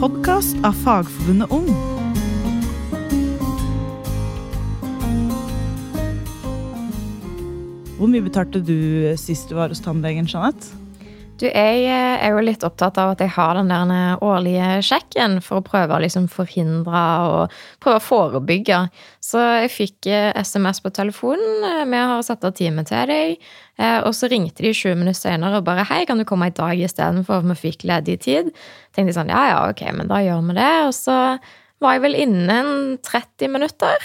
podkast av Fagforbundet Ung. Hvor mye betalte du sist du var hos tannlegen, Jeanette? Du, jeg eh, er jo litt opptatt av at jeg har den der årlige sjekken for å prøve å liksom forhindre og prøve å forebygge. Så jeg fikk SMS eh, på telefonen. Eh, vi har satt av time til deg. Og så ringte de 20 minutter senere og bare 'Hei, kan du komme i dag istedenfor?' Vi fikk ledig tid. Tenkte jeg sånn Ja, ja, ok, men da gjør vi det. Og så var jeg vel innen 30 minutter.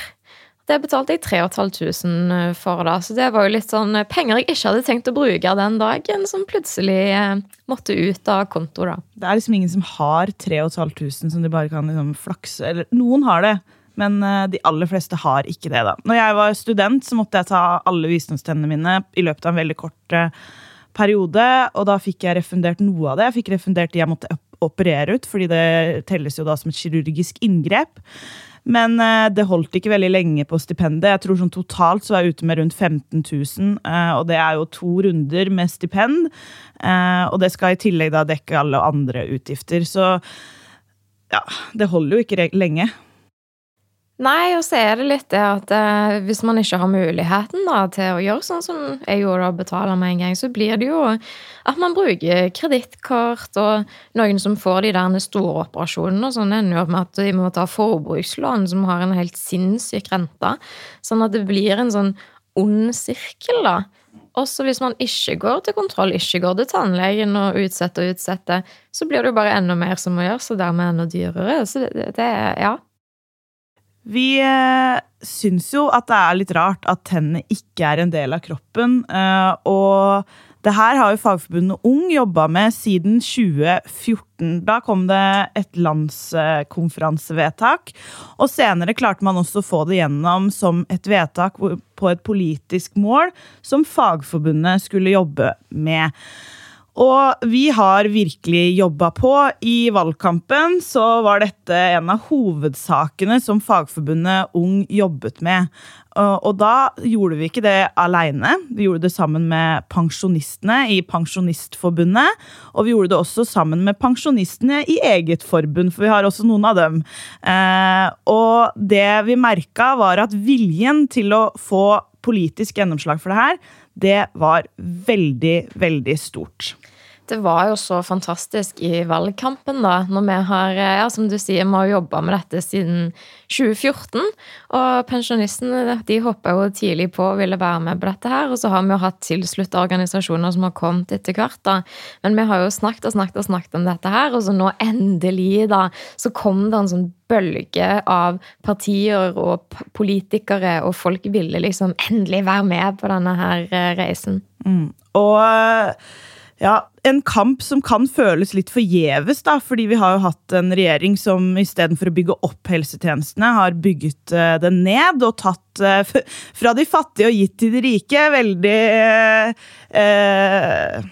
Det betalte jeg 3500 eh, for, da. Så det var jo litt sånn eh, penger jeg ikke hadde tenkt å bruke den dagen, som plutselig eh, måtte ut av konto, da. Det er liksom ingen som har 3500 som de bare kan liksom flakse Eller noen har det, men de aller fleste har ikke det, da. Når jeg var student, så måtte jeg ta alle visdomstennene mine i løpet av en veldig kort periode, og da fikk jeg refundert noe av det. Jeg fikk refundert de jeg måtte operere ut, fordi det telles jo da som et kirurgisk inngrep. Men uh, det holdt ikke veldig lenge på stipendet. Jeg tror sånn Totalt så var jeg ute med rundt 15 000, uh, og det er jo to runder med stipend. Uh, og det skal i tillegg da dekke alle andre utgifter. Så ja, det holder jo ikke lenge. Nei, og så er det litt det at eh, hvis man ikke har muligheten da, til å gjøre sånn som jeg gjorde, og betale med en gang, så blir det jo at man bruker kredittkort, og noen som får de der store operasjonene, og sånn ender jo med at de må ta forbrukslån som har en helt sinnssyk rente. Sånn at det blir en sånn ond sirkel, da. Også hvis man ikke går til kontroll, ikke går til tannlegen og utsetter og utsetter, så blir det jo bare enda mer som må gjøres, og dermed enda dyrere. Så det, det Ja. Vi eh, syns jo at det er litt rart at tennene ikke er en del av kroppen. Eh, og det her har jo Fagforbundet Ung jobba med siden 2014. Da kom det et landskonferansevedtak. Og senere klarte man også å få det gjennom som et vedtak på et politisk mål som Fagforbundet skulle jobbe med. Og vi har virkelig jobba på. I valgkampen så var dette en av hovedsakene som Fagforbundet Ung jobbet med. Og da gjorde vi ikke det aleine. Vi gjorde det sammen med pensjonistene i Pensjonistforbundet. Og vi gjorde det også sammen med pensjonistene i eget forbund, for vi har også noen av dem. Eh, og det vi merka, var at viljen til å få politisk gjennomslag for det her, det var veldig, veldig stort. Det var jo så fantastisk i valgkampen, da. Når vi har, ja, som du sier, vi har jobba med dette siden 2014. Og pensjonistene de hoppa jo tidlig på og ville være med på dette her. Og så har vi jo hatt tilslutta organisasjoner som har kommet etter hvert, da. Men vi har jo snakket og snakket og snakket om dette her, og så nå endelig, da, så kom det en sånn bølge av partier og politikere, og folk ville liksom endelig være med på denne her eh, reisen. Mm. Og ja, en kamp som kan føles litt forgjeves, da, fordi vi har jo hatt en regjering som istedenfor å bygge opp helsetjenestene, har bygget uh, den ned og tatt uh, fra de fattige og gitt til de rike. Veldig uh,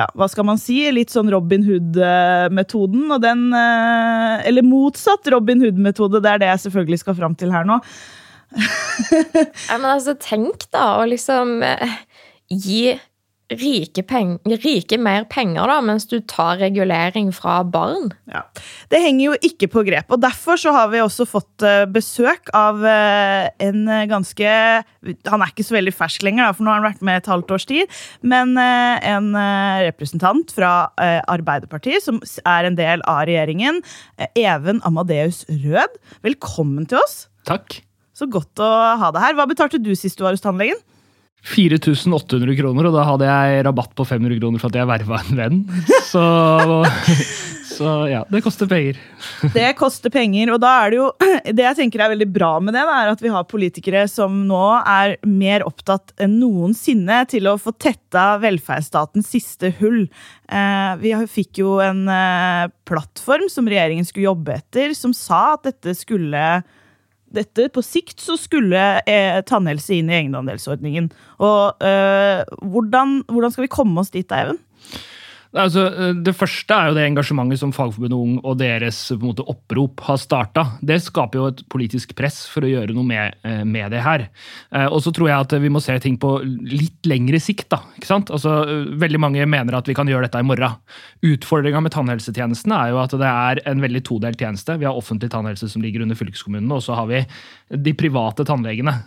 ja, hva skal man si? Litt sånn Robin Hood-metoden. og Eller motsatt Robin Hood-metode. Det er det jeg selvfølgelig skal fram til her nå. ja, men altså, tenk da å liksom gi rike, penger, rike, mer penger, da, mens du tar regulering fra barn. Ja. Det henger jo ikke på grep. og Derfor så har vi også fått uh, besøk av uh, en ganske Han er ikke så veldig fersk lenger, da, for nå har han vært med et halvt års tid. Men en representant fra Arbeiderpartiet, som er en del av regjeringen. Even Amadeus Rød, velkommen til oss. Takk. Så godt å ha deg her. Hva betalte du sist du var hos tannlegen? 4800 kroner, og da hadde jeg rabatt på 500 kroner for at jeg verva en venn. Så, så, ja, det koster penger. Det koster penger, og da er det jo Det jeg tenker er veldig bra med det, er at vi har politikere som nå er mer opptatt enn noensinne til å få tetta velferdsstatens siste hull. Eh, vi fikk jo en eh, plattform som regjeringen skulle jobbe etter, som sa at dette skulle dette, på sikt så skulle eh, tannhelse inn i egenandelsordningen. Og eh, hvordan, hvordan, skal vi komme oss dit, Eivind? Altså, det første er jo det engasjementet som Fagforbundet Ung og deres måte, opprop har starta. Det skaper jo et politisk press for å gjøre noe med, eh, med det her. Eh, og så tror jeg at vi må se ting på litt lengre sikt. da, ikke sant? Altså, Veldig mange mener at vi kan gjøre dette i morgen. Utfordringa med tannhelsetjenestene er jo at det er en veldig todelt tjeneste. Vi har offentlig tannhelse som ligger under fylkeskommunene, og så har vi de private tannlegene.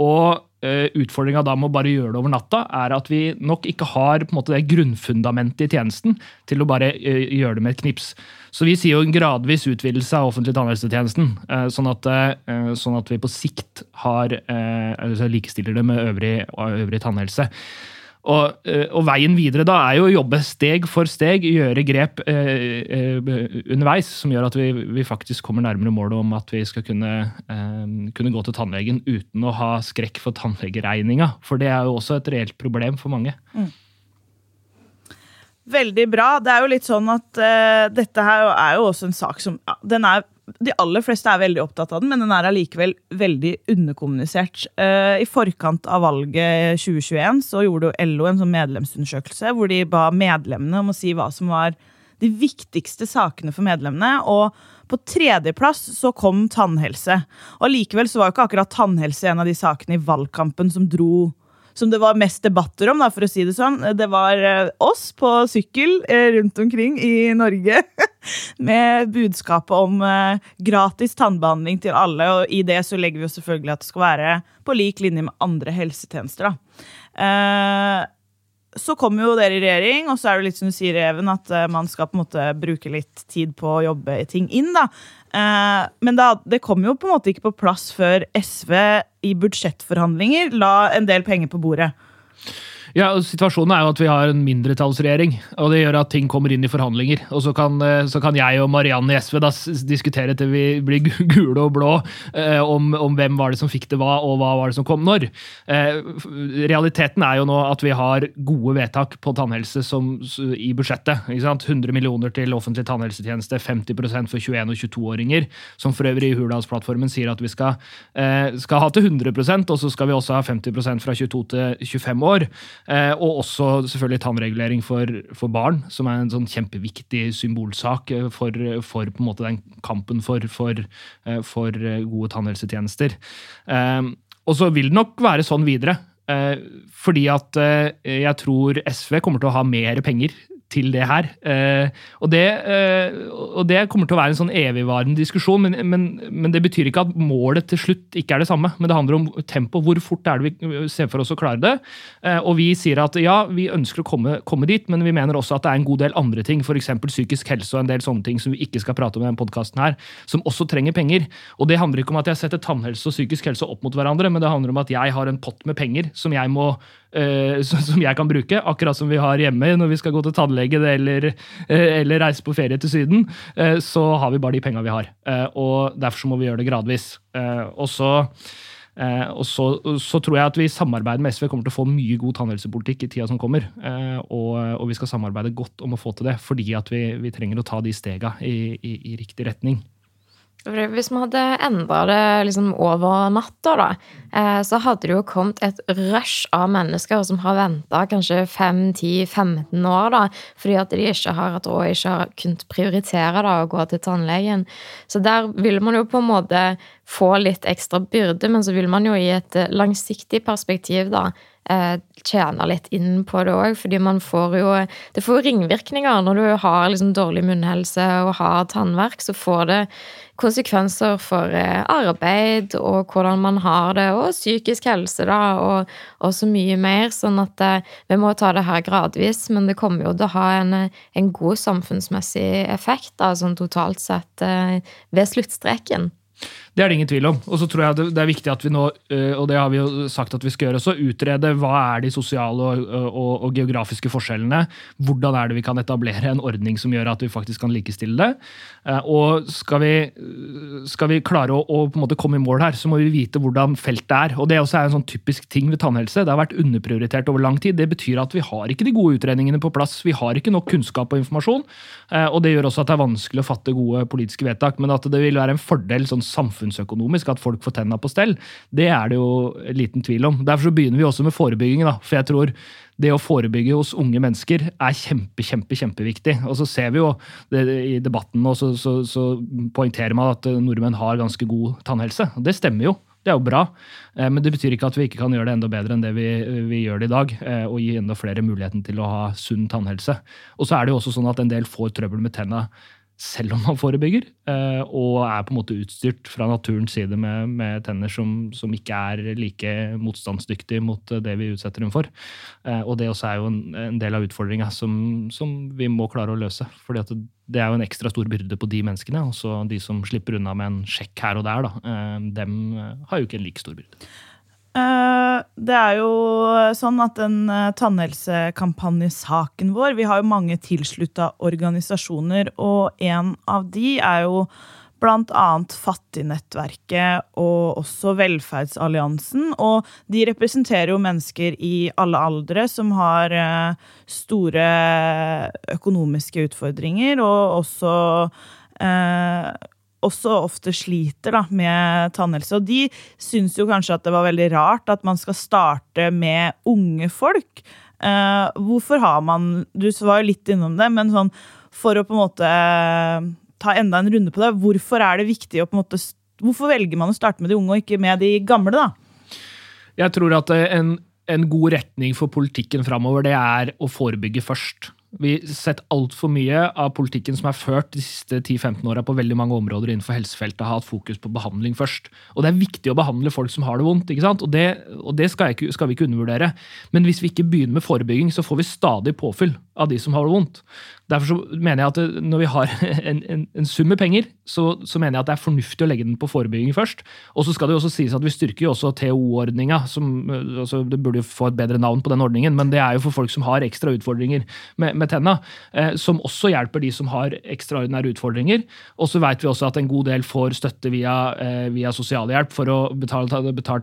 Og Eh, utfordringa da med å bare gjøre det over natta, er at vi nok ikke har på en måte det grunnfundamentet i tjenesten til å bare eh, gjøre det med et knips. Så vi sier jo en gradvis utvidelse av offentlig tannhelsetjenesten, eh, sånn at, sånn at vi på sikt har, altså likestiller det med øvrig, øvrig tannhelse. Og, eh, og, veien videre da er jo å jobbe steg for steg, gjøre grep eh, eh, underveis som gjør at vi, vi, faktisk kommer nærmere målet om at vi skal kunne, eh, kunne, gå til tannlegen uten å ha skrekk for tannlegeregninga. For det er jo også et reelt problem for mange. Mm. Veldig bra. Det er jo litt sånn at uh, dette her er jo også en sak som ja, den er de aller fleste er veldig opptatt av den, men den er allikevel veldig underkommunisert. Uh, I forkant av valget 2021 så gjorde LO en sånn medlemsundersøkelse hvor de ba medlemmene om å si hva som var de viktigste sakene for medlemmene. Og på tredjeplass så kom tannhelse. Og Allikevel så var jo ikke akkurat tannhelse en av de sakene i valgkampen som dro som det var mest debatter om, da, for å si det sånn. Det var eh, oss på sykkel eh, rundt omkring i Norge med budskapet om eh, gratis tannbehandling til alle. Og i det så legger vi jo selvfølgelig at det skal være på lik linje med andre helsetjenester. da. Så kommer jo dere i regjering, og så er det litt som du sier, Even, at man skal på en måte bruke litt tid på å jobbe ting inn. da. Men det kom jo på en måte ikke på plass før SV i budsjettforhandlinger la en del penger på bordet. Ja, Situasjonen er jo at vi har en mindretallsregjering, og det gjør at ting kommer inn i forhandlinger. Og så kan, eh, så kan jeg og Marianne i SV da diskutere til vi blir gule og blå eh, om, om, hvem var det som fikk det hva, og hva var det som kom når. Eh, realiteten er jo nå at vi har gode vedtak på tannhelse som, i budsjettet. 100 millioner til offentlig tannhelsetjeneste, 50% for 21- og 22-åringer, som for øvrig i Hurdalsplattformen sier at vi skal, eh, skal ha til 100% og så skal vi også ha 50% fra 22 til 25 år. Eh, og også selvfølgelig tannregulering for, for, barn, som er en sånn kjempeviktig symbolsak eh, for, for på en måte den kampen for, for, eh, for gode tannhelsetjenester. Og så vil det nok være sånn videre. Fordi at jeg tror SV kommer til å ha mer penger til det her. Eh, og, det, eh, og, det, kommer til å være en sånn evigvarende diskusjon, men, men, men, det betyr ikke at målet til slutt ikke er det samme. Men det handler om tempo. Hvor fort er det vi ser for oss å klare det? Eh, og vi sier at ja, vi ønsker å komme, komme, dit, men vi mener også at det er en god del andre ting, f.eks. psykisk helse og en del sånne ting som vi ikke skal prate om i denne podkasten her, som også trenger penger. Og det handler ikke om at jeg setter tannhelse og psykisk helse opp mot hverandre, men det handler om at jeg har en pott med penger som jeg må uh, som jeg kan bruke, akkurat som vi har hjemme når vi skal gå til tannlegen eller, uh, eller reise på ferie til Syden. Uh, så har vi bare de penga vi har. og Derfor må vi gjøre det gradvis. og så Eh, og så, så, tror jeg at vi i samarbeid med SV kommer til å få mye god tannhelsepolitikk i tida som kommer. Eh, og, og, vi skal samarbeide godt om å få til det, fordi at vi, vi trenger å ta de stega i, i, i riktig retning. Hvis vi hadde endra det liksom over natta, da, eh, så hadde det jo kommet et rush av mennesker som har venta kanskje 5-10-15 år, da, fordi at de ikke har hatt råd, ikke har kunnet prioritere da, å gå til tannlegen. Så der vil man jo på en måte få litt ekstra byrde, men så vil man jo i et langsiktig perspektiv da eh, tjene litt inn på det òg, fordi man får jo Det får ringvirkninger når du har liksom dårlig munnhelse og har tannverk, så får det konsekvenser for eh, arbeid og hvordan man har det, og psykisk helse, da, og, og så mye mer. Sånn at eh, vi må ta det her gradvis, men det kommer jo til å ha en, en god samfunnsmessig effekt, da, sånn totalt sett, eh, ved sluttstreken. Det er det ingen tvil om. Og så tror jeg det er viktig at vi nå, eh, og det har vi jo sagt at vi skal gjøre, så utrede hva er de sosiale og, og, og, geografiske forskjellene. Hvordan er det vi kan etablere en ordning som gjør at vi faktisk kan likestille det. Eh, og skal vi, skal vi klare å, å, på en måte komme i mål her, så må vi vite hvordan feltet er. Og det også er en sånn typisk ting ved tannhelse. Det har vært underprioritert over lang tid. Det betyr at vi har ikke de gode utredningene på plass. Vi har ikke nok kunnskap og informasjon. Og det gjør også at det er vanskelig å fatte gode politiske vedtak. Men at det vil være en fordel sånn samfunn samfunnsøkonomisk at folk får tenna på stell, det er det jo liten tvil om. Derfor så begynner vi også med forebygging. da, For jeg tror det å forebygge hos unge mennesker er kjempe, kjempe, kjempeviktig. Og så ser vi jo det, i debatten nå, så, så, så poengterer man at nordmenn har ganske god tannhelse. Det stemmer jo. Det er jo bra, eh, men det betyr ikke at vi ikke kan gjøre det enda bedre enn det vi, vi gjør det i dag. eh, Og gi enda flere muligheten til å ha sunn tannhelse. Og så er det jo også sånn at en del får trøbbel med tenna selv om man forebygger, eh, og er på en måte utstyrt fra naturens side med, med tenner som, som, ikke er like motstandsdyktige mot det vi utsetter dem for. Eh, og det også er jo en, en del av utfordringa som, som, vi må klare å løse. fordi at det er jo en ekstra stor byrde på de menneskene. Også de som slipper unna med en sjekk her og der, da, eh, dem har jo ikke en like stor byrde. Eh, det er jo sånn at den eh, tannhelsekampanjesaken vår Vi har jo mange tilslutta organisasjoner, og en av de er jo annet Fattignettverket og også Velferdsalliansen. Og de representerer jo mennesker i alle aldre som har eh, store økonomiske utfordringer, og også eh, også ofte sliter da, med tannhelse. Og de syns jo kanskje at det var veldig rart at man skal starte med unge folk. Uh, hvorfor har man Du var jo litt innom det, men sånn, for å på en måte uh, ta enda en runde på det, hvorfor er det viktig å på en måte Hvorfor velger man å starte med de unge og ikke med de gamle, da? Jeg tror at en, en god retning for politikken framover, det er å forebygge først. Vi har sett altfor mye av politikken som er ført de siste 10-15 åra på veldig mange områder innenfor helsefeltet, har hatt fokus på behandling først. Og det er viktig å behandle folk som har det vondt, ikke sant? og det, og det skal, ikke, skal, vi ikke undervurdere. Men hvis vi ikke begynner med forebygging, så får vi stadig påfyll av de som har det vondt. Derfor mener jeg at når vi har en, en, en sum med penger, så, så, mener jeg at det er fornuftig å legge den på forebygging først. Og så skal det jo også sies at vi styrker jo også TO-ordninga. altså Det burde jo få et bedre navn på den ordningen, men det er jo for folk som har ekstra utfordringer med, med tenna. Eh, som også hjelper de som har ekstraordinære utfordringer. Og så vet vi også at en god del får støtte via, eh, via sosialhjelp for å betale, betale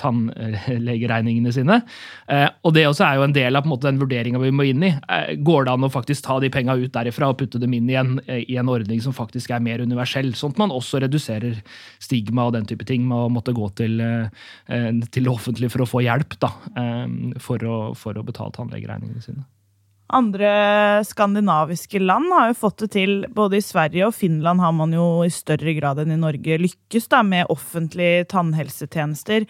tannlegeregningene sine. Eh, og det også er jo en del av måte, den vurderinga vi må inn i. Går det an å faktisk ta de penga ut derifra og putte dem inn i en, i en ordning som faktisk er mer universell, sånn at man også reduserer stigma og den type ting med å måtte gå til, til det offentlige for å få hjelp da, for å, for å betale tannlegeregningene sine. Andre skandinaviske land har jo fått det til. Både i Sverige og Finland har man jo i større grad enn i Norge lykkes da, med offentlige tannhelsetjenester.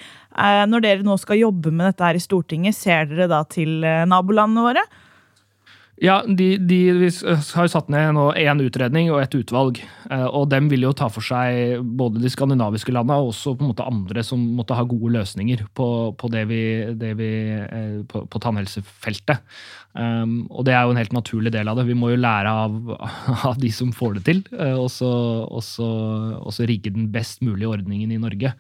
Når dere nå skal jobbe med dette her i Stortinget, ser dere da til nabolandene våre? Ja, de, de, Vi har satt ned nå én utredning og et utvalg. Eh, og dem vil jo ta for seg både de skandinaviske landene og også på en måte andre som måtte ha gode løsninger på, på det vi, det vi eh, på, på, tannhelsefeltet. Um, og det er jo en helt naturlig del av det. Vi må jo lære av, av de som får det til, eh, og så rigge den best mulige ordningen i Norge.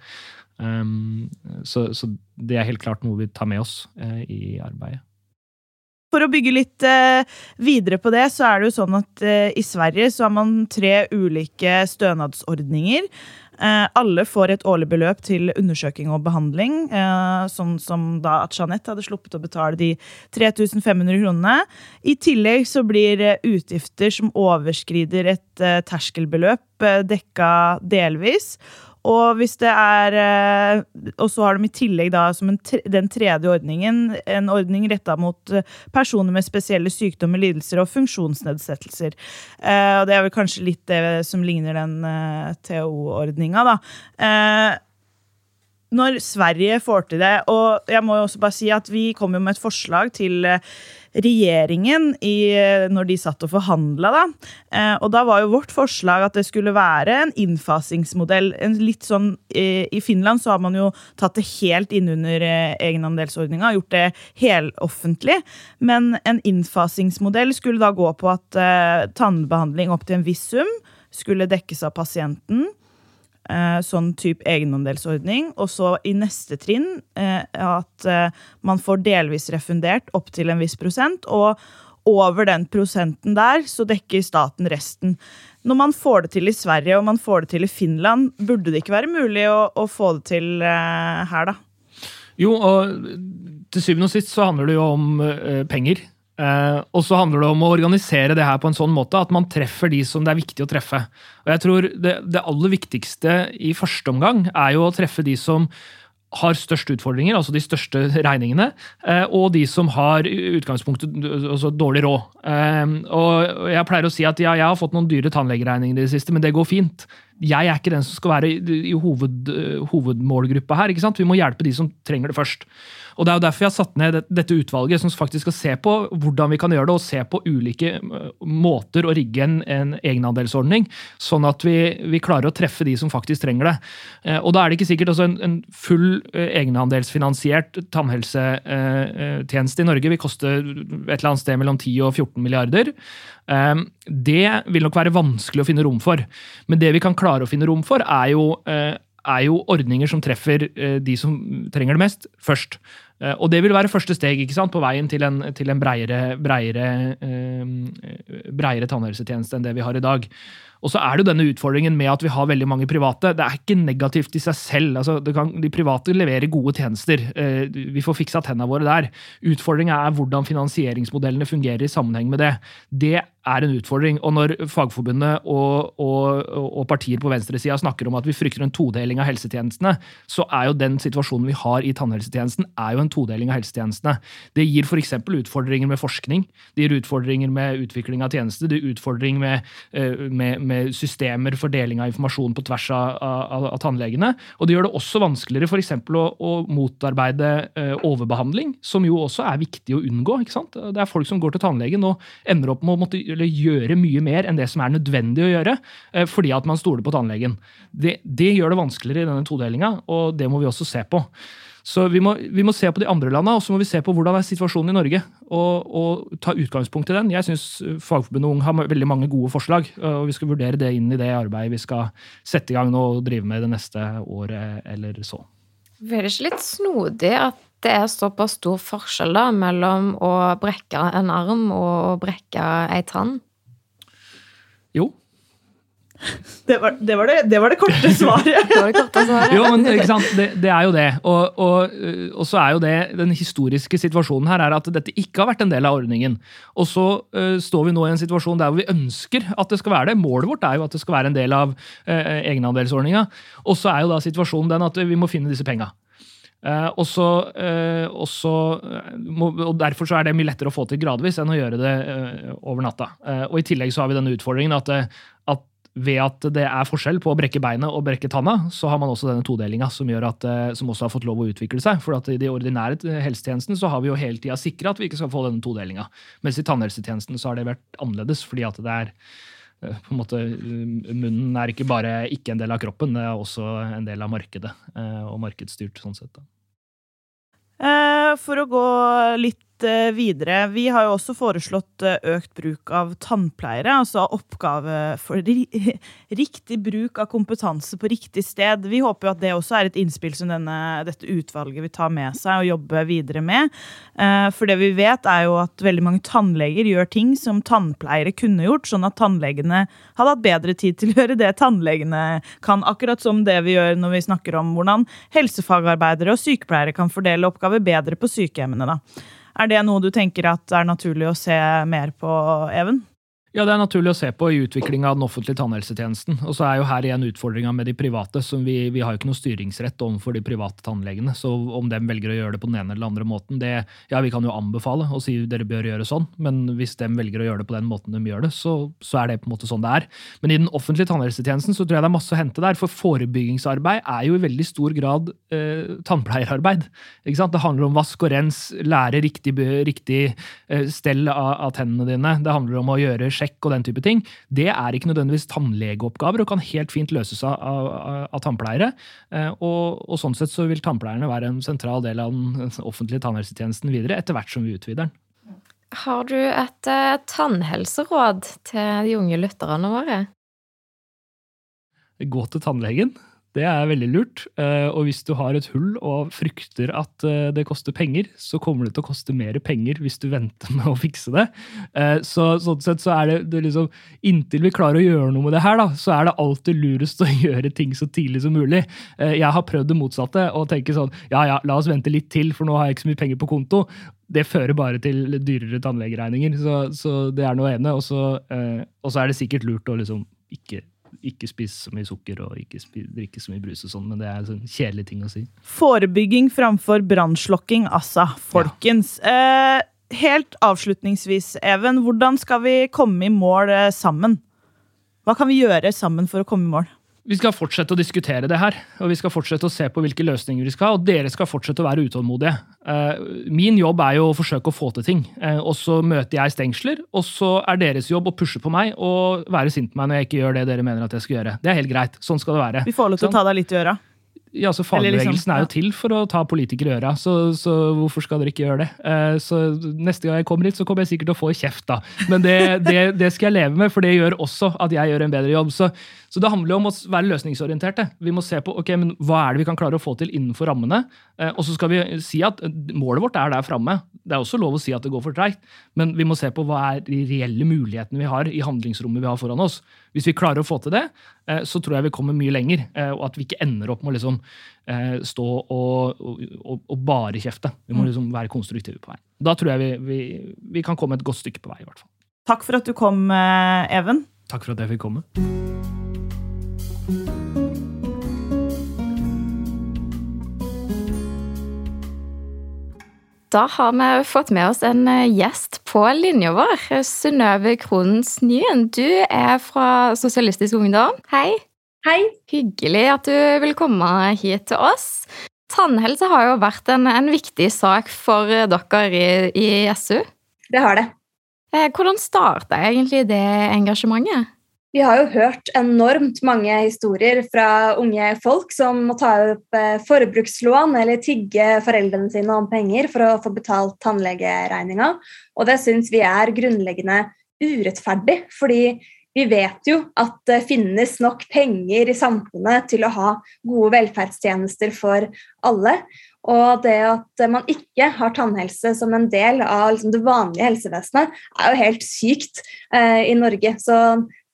Um, så, så, det er helt klart noe vi tar med oss uh, i arbeidet. For å bygge litt eh, videre på det, så er det jo sånn at eh, i Sverige så har man tre ulike stønadsordninger. Eh, alle får et årlig beløp til undersøking og behandling. Eh, sånn som da at Jeanette hadde sluppet å betale de 3500 kronene. I tillegg så blir eh, utgifter som overskrider et eh, terskelbeløp, dekka delvis. Og hvis det er eh, Og så har de i tillegg da som tre, den tredje ordningen en ordning retta mot eh, personer med spesielle sykdommer, lidelser og funksjonsnedsettelser. Eh, og det er vel kanskje litt det som ligner den TO-ordninga, da når Sverige får til det Og jeg må jo også bare si at vi kom jo med et forslag til regjeringen i, når de satt og forhandla. Da. Eh, og da var jo vårt forslag at det skulle være en innfasingsmodell. En litt sånn, eh, I Finland så har man jo tatt det helt innunder eh, egenandelsordninga, gjort det heloffentlig. Men en innfasingsmodell skulle da gå på at eh, tannbehandling opp til en viss sum skulle dekkes av pasienten. Eh, sånn type egenandelsordning. Og så i neste trinn eh, at eh, man får delvis refundert opp til en viss prosent. Og over den prosenten der så dekker staten resten. Når man får det til i Sverige og man får det til i Finland, burde det ikke være mulig å, å få det til her, da? Jo, og til syvende og sist så handler det jo om penger. Eh, og så handler det om å organisere det her på en sånn måte at man treffer de som det er viktig å treffe. Og jeg tror det, det aller viktigste i første omgang er jo å treffe de som har størst utfordringer, altså de største regningene, uh, og de som har i utgangspunktet altså dårlig råd. Uh, og Jeg pleier å si at ja, jeg har fått noen dyre tannlegeregninger i det siste, men det går fint. Jeg er ikke den som skal være i hoved, hovedmålgruppa her. ikke sant? Vi må hjelpe de som trenger det først. Og Det er jo derfor jeg har satt ned dette utvalget, som faktisk skal se på hvordan vi kan gjøre det, og se på ulike måter å rigge en, en egenandelsordning, sånn at vi, vi, klarer å treffe de som faktisk trenger det. Eh, og Da er det ikke sikkert også en, en full egenandelsfinansiert tannhelsetjeneste i Norge vil koste et eller annet sted mellom 10 og 14 milliarder. Det vil nok være vanskelig å finne rom for. Men det vi kan klare å finne rom for, er jo er jo ordninger som treffer de som trenger det mest, først. Eh, og det vil være første steg ikke sant, på veien til en, til en breiere, breiere, eh, breiere tannhelsetjeneste enn det vi har i dag. Og så er det jo denne utfordringen med at vi har veldig mange private. Det er ikke negativt i seg selv. Altså, kan, de private leverer gode tjenester. Eh, vi får fiksa tennene våre der. Utfordringa er hvordan finansieringsmodellene fungerer i sammenheng med det. Det er en utfordring. Og når Fagforbundet og, og, og partier på venstresida snakker om at vi frykter en todeling av helsetjenestene, så er jo den situasjonen vi har i tannhelsetjenesten, er jo en todeling av helsetjenestene. Det gir f.eks. utfordringer med forskning, det gir utfordringer med utvikling av tjenester, det gir utfordringer med, eh, med, med, systemer for deling av informasjon på tvers av, av, av tannlegene. Og det gjør det også vanskeligere f.eks. Å, å motarbeide eh, overbehandling, som jo også er viktig å unngå. ikke sant? Det er folk som går til tannlegen og ender opp med å måtte gjøre mye mer enn det som er nødvendig å gjøre, eh, fordi at man stoler på tannlegen. Det, det gjør det vanskeligere i denne todelinga, og det må vi også se på. Så vi må, vi må, se på de andre landene, og så må vi se på hvordan er situasjonen i Norge. Og, og ta utgangspunkt i den. Jeg syns Fagforbundet Ung har veldig mange gode forslag. og Vi skal vurdere det inn i det arbeidet vi skal sette i gang nå og drive med det neste året eller så. Det ikke litt snodig at det er såpass stor forskjell da, mellom å brekke en arm og å brekke ei tann? Jo. Det var det, var det, det, var det korte svaret. det var det korte svaret. jo, men ikke sant? Det, det er jo det. Og, og, og, så er jo det den historiske situasjonen her er at dette ikke har vært en del av ordningen. Og så uh, står vi nå i en situasjon der vi ønsker at det skal være det. Målet vårt er jo at det skal være en del av uh, egenandelsordninga. Og så er jo da situasjonen den at vi må finne disse penga. Uh, og, så, uh, også, uh, må, og, Derfor så er det mye lettere å få til gradvis enn å gjøre det over natta. og I tillegg så har vi denne utfordringen at, at, ved at det er forskjell på å brekke beinet og brekke tanna, så har man også denne todelinga som, som også har fått lov å utvikle seg. For at i de ordinære helsetjenesten så har vi jo hele tida sikra at vi ikke skal få denne todelinga. Mens i tannhelsetjenesten så har det vært annerledes, fordi at det er på en måte, Munnen er ikke bare ikke en del av kroppen, det er også en del av markedet. Og markedsstyrt sånn sett. Da. Eh, for å gå litt Eh, videre. Vi har jo også foreslått eh, økt bruk av tannpleiere, altså oppgave for riktig bruk av kompetanse på riktig sted. Vi håper jo at det også er et innspill som denne, dette utvalget vil ta med seg og jobbe videre med. Eh, for det vi vet, er jo at veldig mange tannleger gjør ting som tannpleiere kunne gjort, sånn at tannlegene hadde hatt bedre tid til å gjøre det tannlegene kan, akkurat som det vi gjør når vi snakker om hvordan helsefagarbeidere og sykepleiere kan fordele oppgaver bedre på sykehjemmene. da. Er det noe du tenker at er naturlig å se mer på, Even? Ja, det er naturlig å se på i utviklinga av den offentlige tannhelsetjenesten. Og så er jo her igjen utfordringa med de private. som vi, vi, har jo ikke noe styringsrett overfor de private tannlegene. Så om de velger å gjøre det på den ene eller andre måten, det, ja, vi kan jo anbefale og si dere bør gjøre sånn, men hvis de velger å gjøre det på den måten de gjør det, så, så er det på en måte sånn det er. Men i den offentlige tannhelsetjenesten så tror jeg det er masse å hente der. For forebyggingsarbeid er jo i veldig stor grad eh, tannpleierarbeid. Ikke sant? Det handler om vask og rens, lære riktig, riktig eh, stell av, av tennene dine. Det handler om å gjøre sjekk og den type ting, det er ikke nødvendigvis tannlegeoppgaver og kan helt fint løses av, av, av tannpleiere. Eh, og, og, sånn sett så vil tannpleierne være en sentral del av den offentlige tannhelsetjenesten videre, etter hvert som vi utvider den. Har du et eh, tannhelseråd til de unge lytterne våre? Gå til tannlegen. Det er veldig lurt. Eh, og hvis du har et hull og frykter at eh, det koster penger, så kommer det til å koste mer penger hvis du venter med å fikse det. Eh, så sånn sett så er det, det liksom Inntil vi klarer å gjøre noe med det her, da, så er det alltid lurest å gjøre ting så tidlig som mulig. Jeg har prøvd det motsatte og tenker sånn Ja ja, la oss vente litt til, for nå har jeg ikke så mye penger på konto. Det fører bare til dyrere tannlegeregninger, så, så det er noe ene. Og så, og så er det sikkert lurt å liksom ikke ikke spise så mye sukker og ikke drikke så mye brus og sånn, men det er en sånn kjedelig ting å si. Forebygging framfor brannslokking, altså. Folkens. Ja. Eh, helt avslutningsvis, Even. Hvordan skal vi komme i mål eh, sammen? Hva kan vi gjøre sammen for å komme i mål? Vi skal fortsette å diskutere det her, og vi skal fortsette å se på hvilke løsninger vi skal ha. Og dere skal fortsette å være utålmodige. Eh, min jobb er jo å forsøke å få til ting. Eh, og så møter jeg stengsler, og så er deres jobb å pushe på meg og være sint på meg når jeg ikke gjør det dere mener at jeg skal gjøre. Det er helt greit. Sånn skal det være. Vi får lov til å ta deg litt i øra. Ja, så Fagbevegelsen liksom, ja. er jo til for å ta politikere i øra, så, så, hvorfor skal dere ikke gjøre det? Eh, så Neste gang jeg kommer hit, så kommer jeg sikkert til å få kjeft, da. Men det, det, det, skal jeg leve med, for det gjør også at jeg gjør en bedre jobb. Så, så det handler jo om å være løsningsorienterte. Vi må se på ok, men hva er det vi kan klare å få til innenfor rammene. Eh, og så skal vi si at målet vårt er der framme. Det er også lov å si at det går for treigt, men vi må se på hva er de reelle mulighetene vi har i handlingsrommet vi har foran oss. Hvis vi klarer å få til det, eh, så tror jeg vi kommer mye lenger. Eh, og at vi ikke ender opp med å liksom, eh, stå og, og, og, bare kjefte. Vi må mm. liksom være konstruktive på vei. Da tror jeg vi, vi, vi kan komme et godt stykke på vei. i hvert fall. Takk for at du kom, Even. Takk for at jeg fikk komme. Da har vi fått med oss en eh, gjest på linja vår. Synnøve Kronens Nyen, du er fra Sosialistisk Ungdom. Hei. Hei. Hyggelig at du vil komme hit til oss. Tannhelse har jo vært en, en viktig sak for dere i, i SU. Det har det. Eh, hvordan starta egentlig det engasjementet? Vi har jo hørt enormt mange historier fra unge folk som må ta opp eh, forbrukslån eller tigge foreldrene sine om penger for å få betalt tannlegeregninga. Og det syns vi er grunnleggende urettferdig, fordi vi vet jo at det finnes nok penger i samfunnet til å ha gode velferdstjenester for alle. Og det at man ikke har tannhelse som en del av liksom, det vanlige helsevesenet, er jo helt sykt eh, i Norge. Så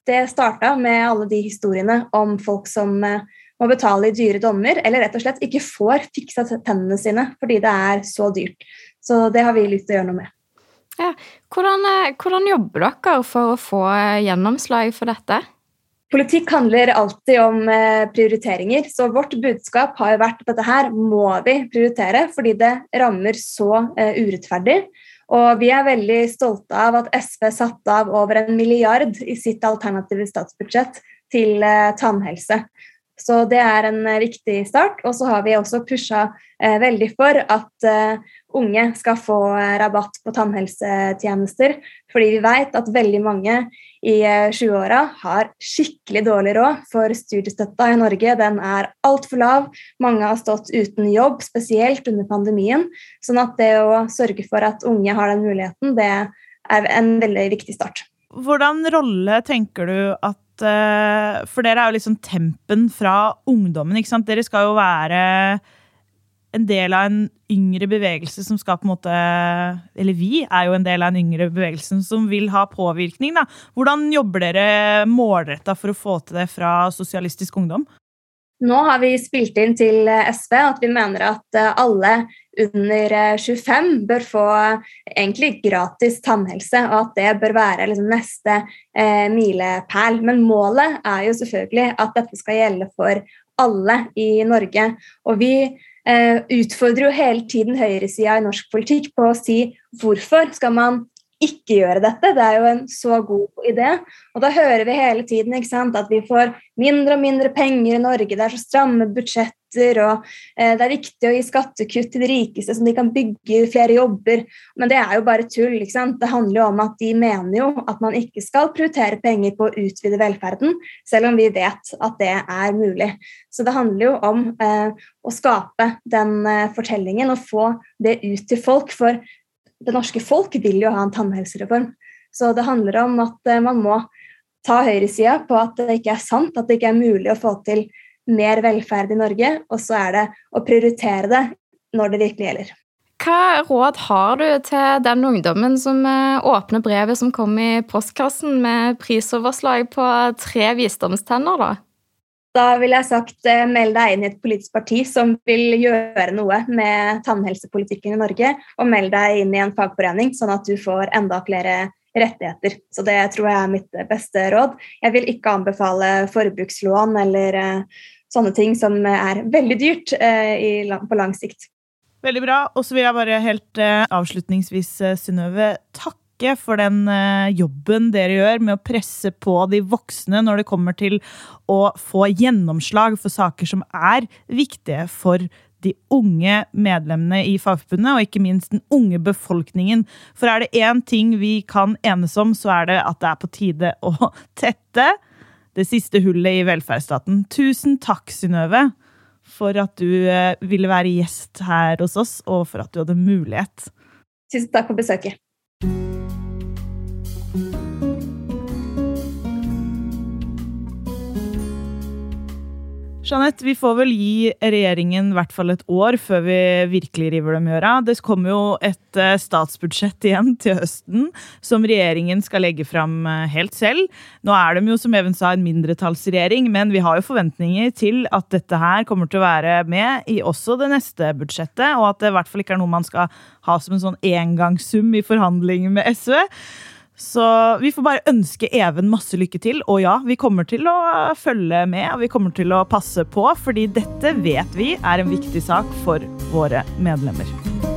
det starta med alle de historiene om folk som eh, må betale i dyre dommer, eller rett og slett ikke får fiksa tennene sine fordi det er så dyrt. Så det har vi lyst til å gjøre noe med. Ja. Hvordan, eh, hvordan jobber dere for å få eh, gjennomslag for dette? Politikk handler alltid om prioriteringer, så vårt budskap har jo vært at dette her må vi prioritere fordi det rammer så urettferdig. Og vi er veldig stolte av at SV satte av over en milliard i sitt alternative statsbudsjett til eh, tannhelse. Så det er en eh, viktig start. Og så har vi også pusha eh, veldig for at eh, unge skal få eh, rabatt på tannhelsetjenester. Fordi vi vet at veldig mange i 20-åra eh, har skikkelig dårlig råd, for studiestøtta i Norge den er altfor lav. Mange har stått uten jobb, spesielt under pandemien. Sånn at det å sørge for at unge har den muligheten, det er en veldig viktig start. Hvordan rolle tenker du at eh, For dere er jo liksom tempen fra ungdommen. ikke sant? Dere skal jo være en del av en yngre bevegelse som skal på en måte Eller vi er jo en del av en yngre bevegelse som vil ha påvirkning. da. Hvordan jobber dere målretta for å få til det fra Sosialistisk Ungdom? Nå har vi spilt inn til SV at vi mener at alle under 25 bør få egentlig gratis tannhelse, og at det bør være liksom neste eh, milepæl. Men målet er jo selvfølgelig at dette skal gjelde for alle i Norge. Og vi eh, utfordrer jo hele tiden høyresida i norsk politikk på å si hvorfor skal man ikke gjøre dette. Det er jo en så god idé. Og da hører vi hele tiden sant, at vi får mindre og mindre penger i Norge, det er så stramme budsjett skatter, og eh, det er viktig å gi skattekutt til de rikeste, så de kan bygge flere jobber. Men det er jo bare tull. ikke sant? Det handler jo om at de mener jo at man ikke skal prioritere penger på å utvide velferden, selv om vi vet at det er mulig. Så det handler jo om eh, å skape den eh, fortellingen og få det ut til folk. For det norske folk vil jo ha en tannhelsereform. Så det handler om at eh, man må ta høyresida på at det ikke er sant, at det ikke er mulig å få til mer velferd i Norge, og så er det å prioritere det når det virkelig gjelder. Hva råd har du til den ungdommen som eh, åpner brevet som kom i postkassen med prisoverslag på tre visdomstenner, da? Da ville jeg sagt eh, meld deg inn i et politisk parti som vil gjøre noe med tannhelsepolitikken i Norge, og meld deg inn i en fagforening, sånn at du får enda flere rettigheter. Så det tror jeg er mitt beste råd. Jeg vil ikke anbefale forbrukslån eller uh, sånne ting som er veldig dyrt uh, i, på lang sikt. Veldig bra. Og så vil jeg bare helt uh, avslutningsvis, Synnøve, takke for den eh, jobben dere gjør med å presse på de voksne når det kommer til å få gjennomslag for saker som er viktige for de unge medlemmene i Fagforbundet, og ikke minst den unge befolkningen. For er det én ting vi kan enes om, så er det at det er på tide å tette det siste hullet i velferdsstaten. Tusen takk, Synnøve, for at du eh, ville være gjest her hos oss, og for at du hadde mulighet. Tusen takk for besøket. Jeanette, vi får vel gi regjeringen i hvert fall et år før vi virkelig river dem i øra. Det kommer jo et eh, statsbudsjett igjen til høsten som regjeringen skal legge fram eh, helt selv. Nå er de jo, som Even sa, en mindretallsregjering, men vi har jo forventninger til at dette her kommer til å være med i også det neste budsjettet, og at det i hvert fall ikke er noe man skal ha som en sånn engangssum i forhandlinger med SV. Så vi får bare ønske Even masse lykke til. Og ja, vi kommer til å følge med og vi kommer til å passe på, fordi dette vet vi er en viktig sak for våre medlemmer.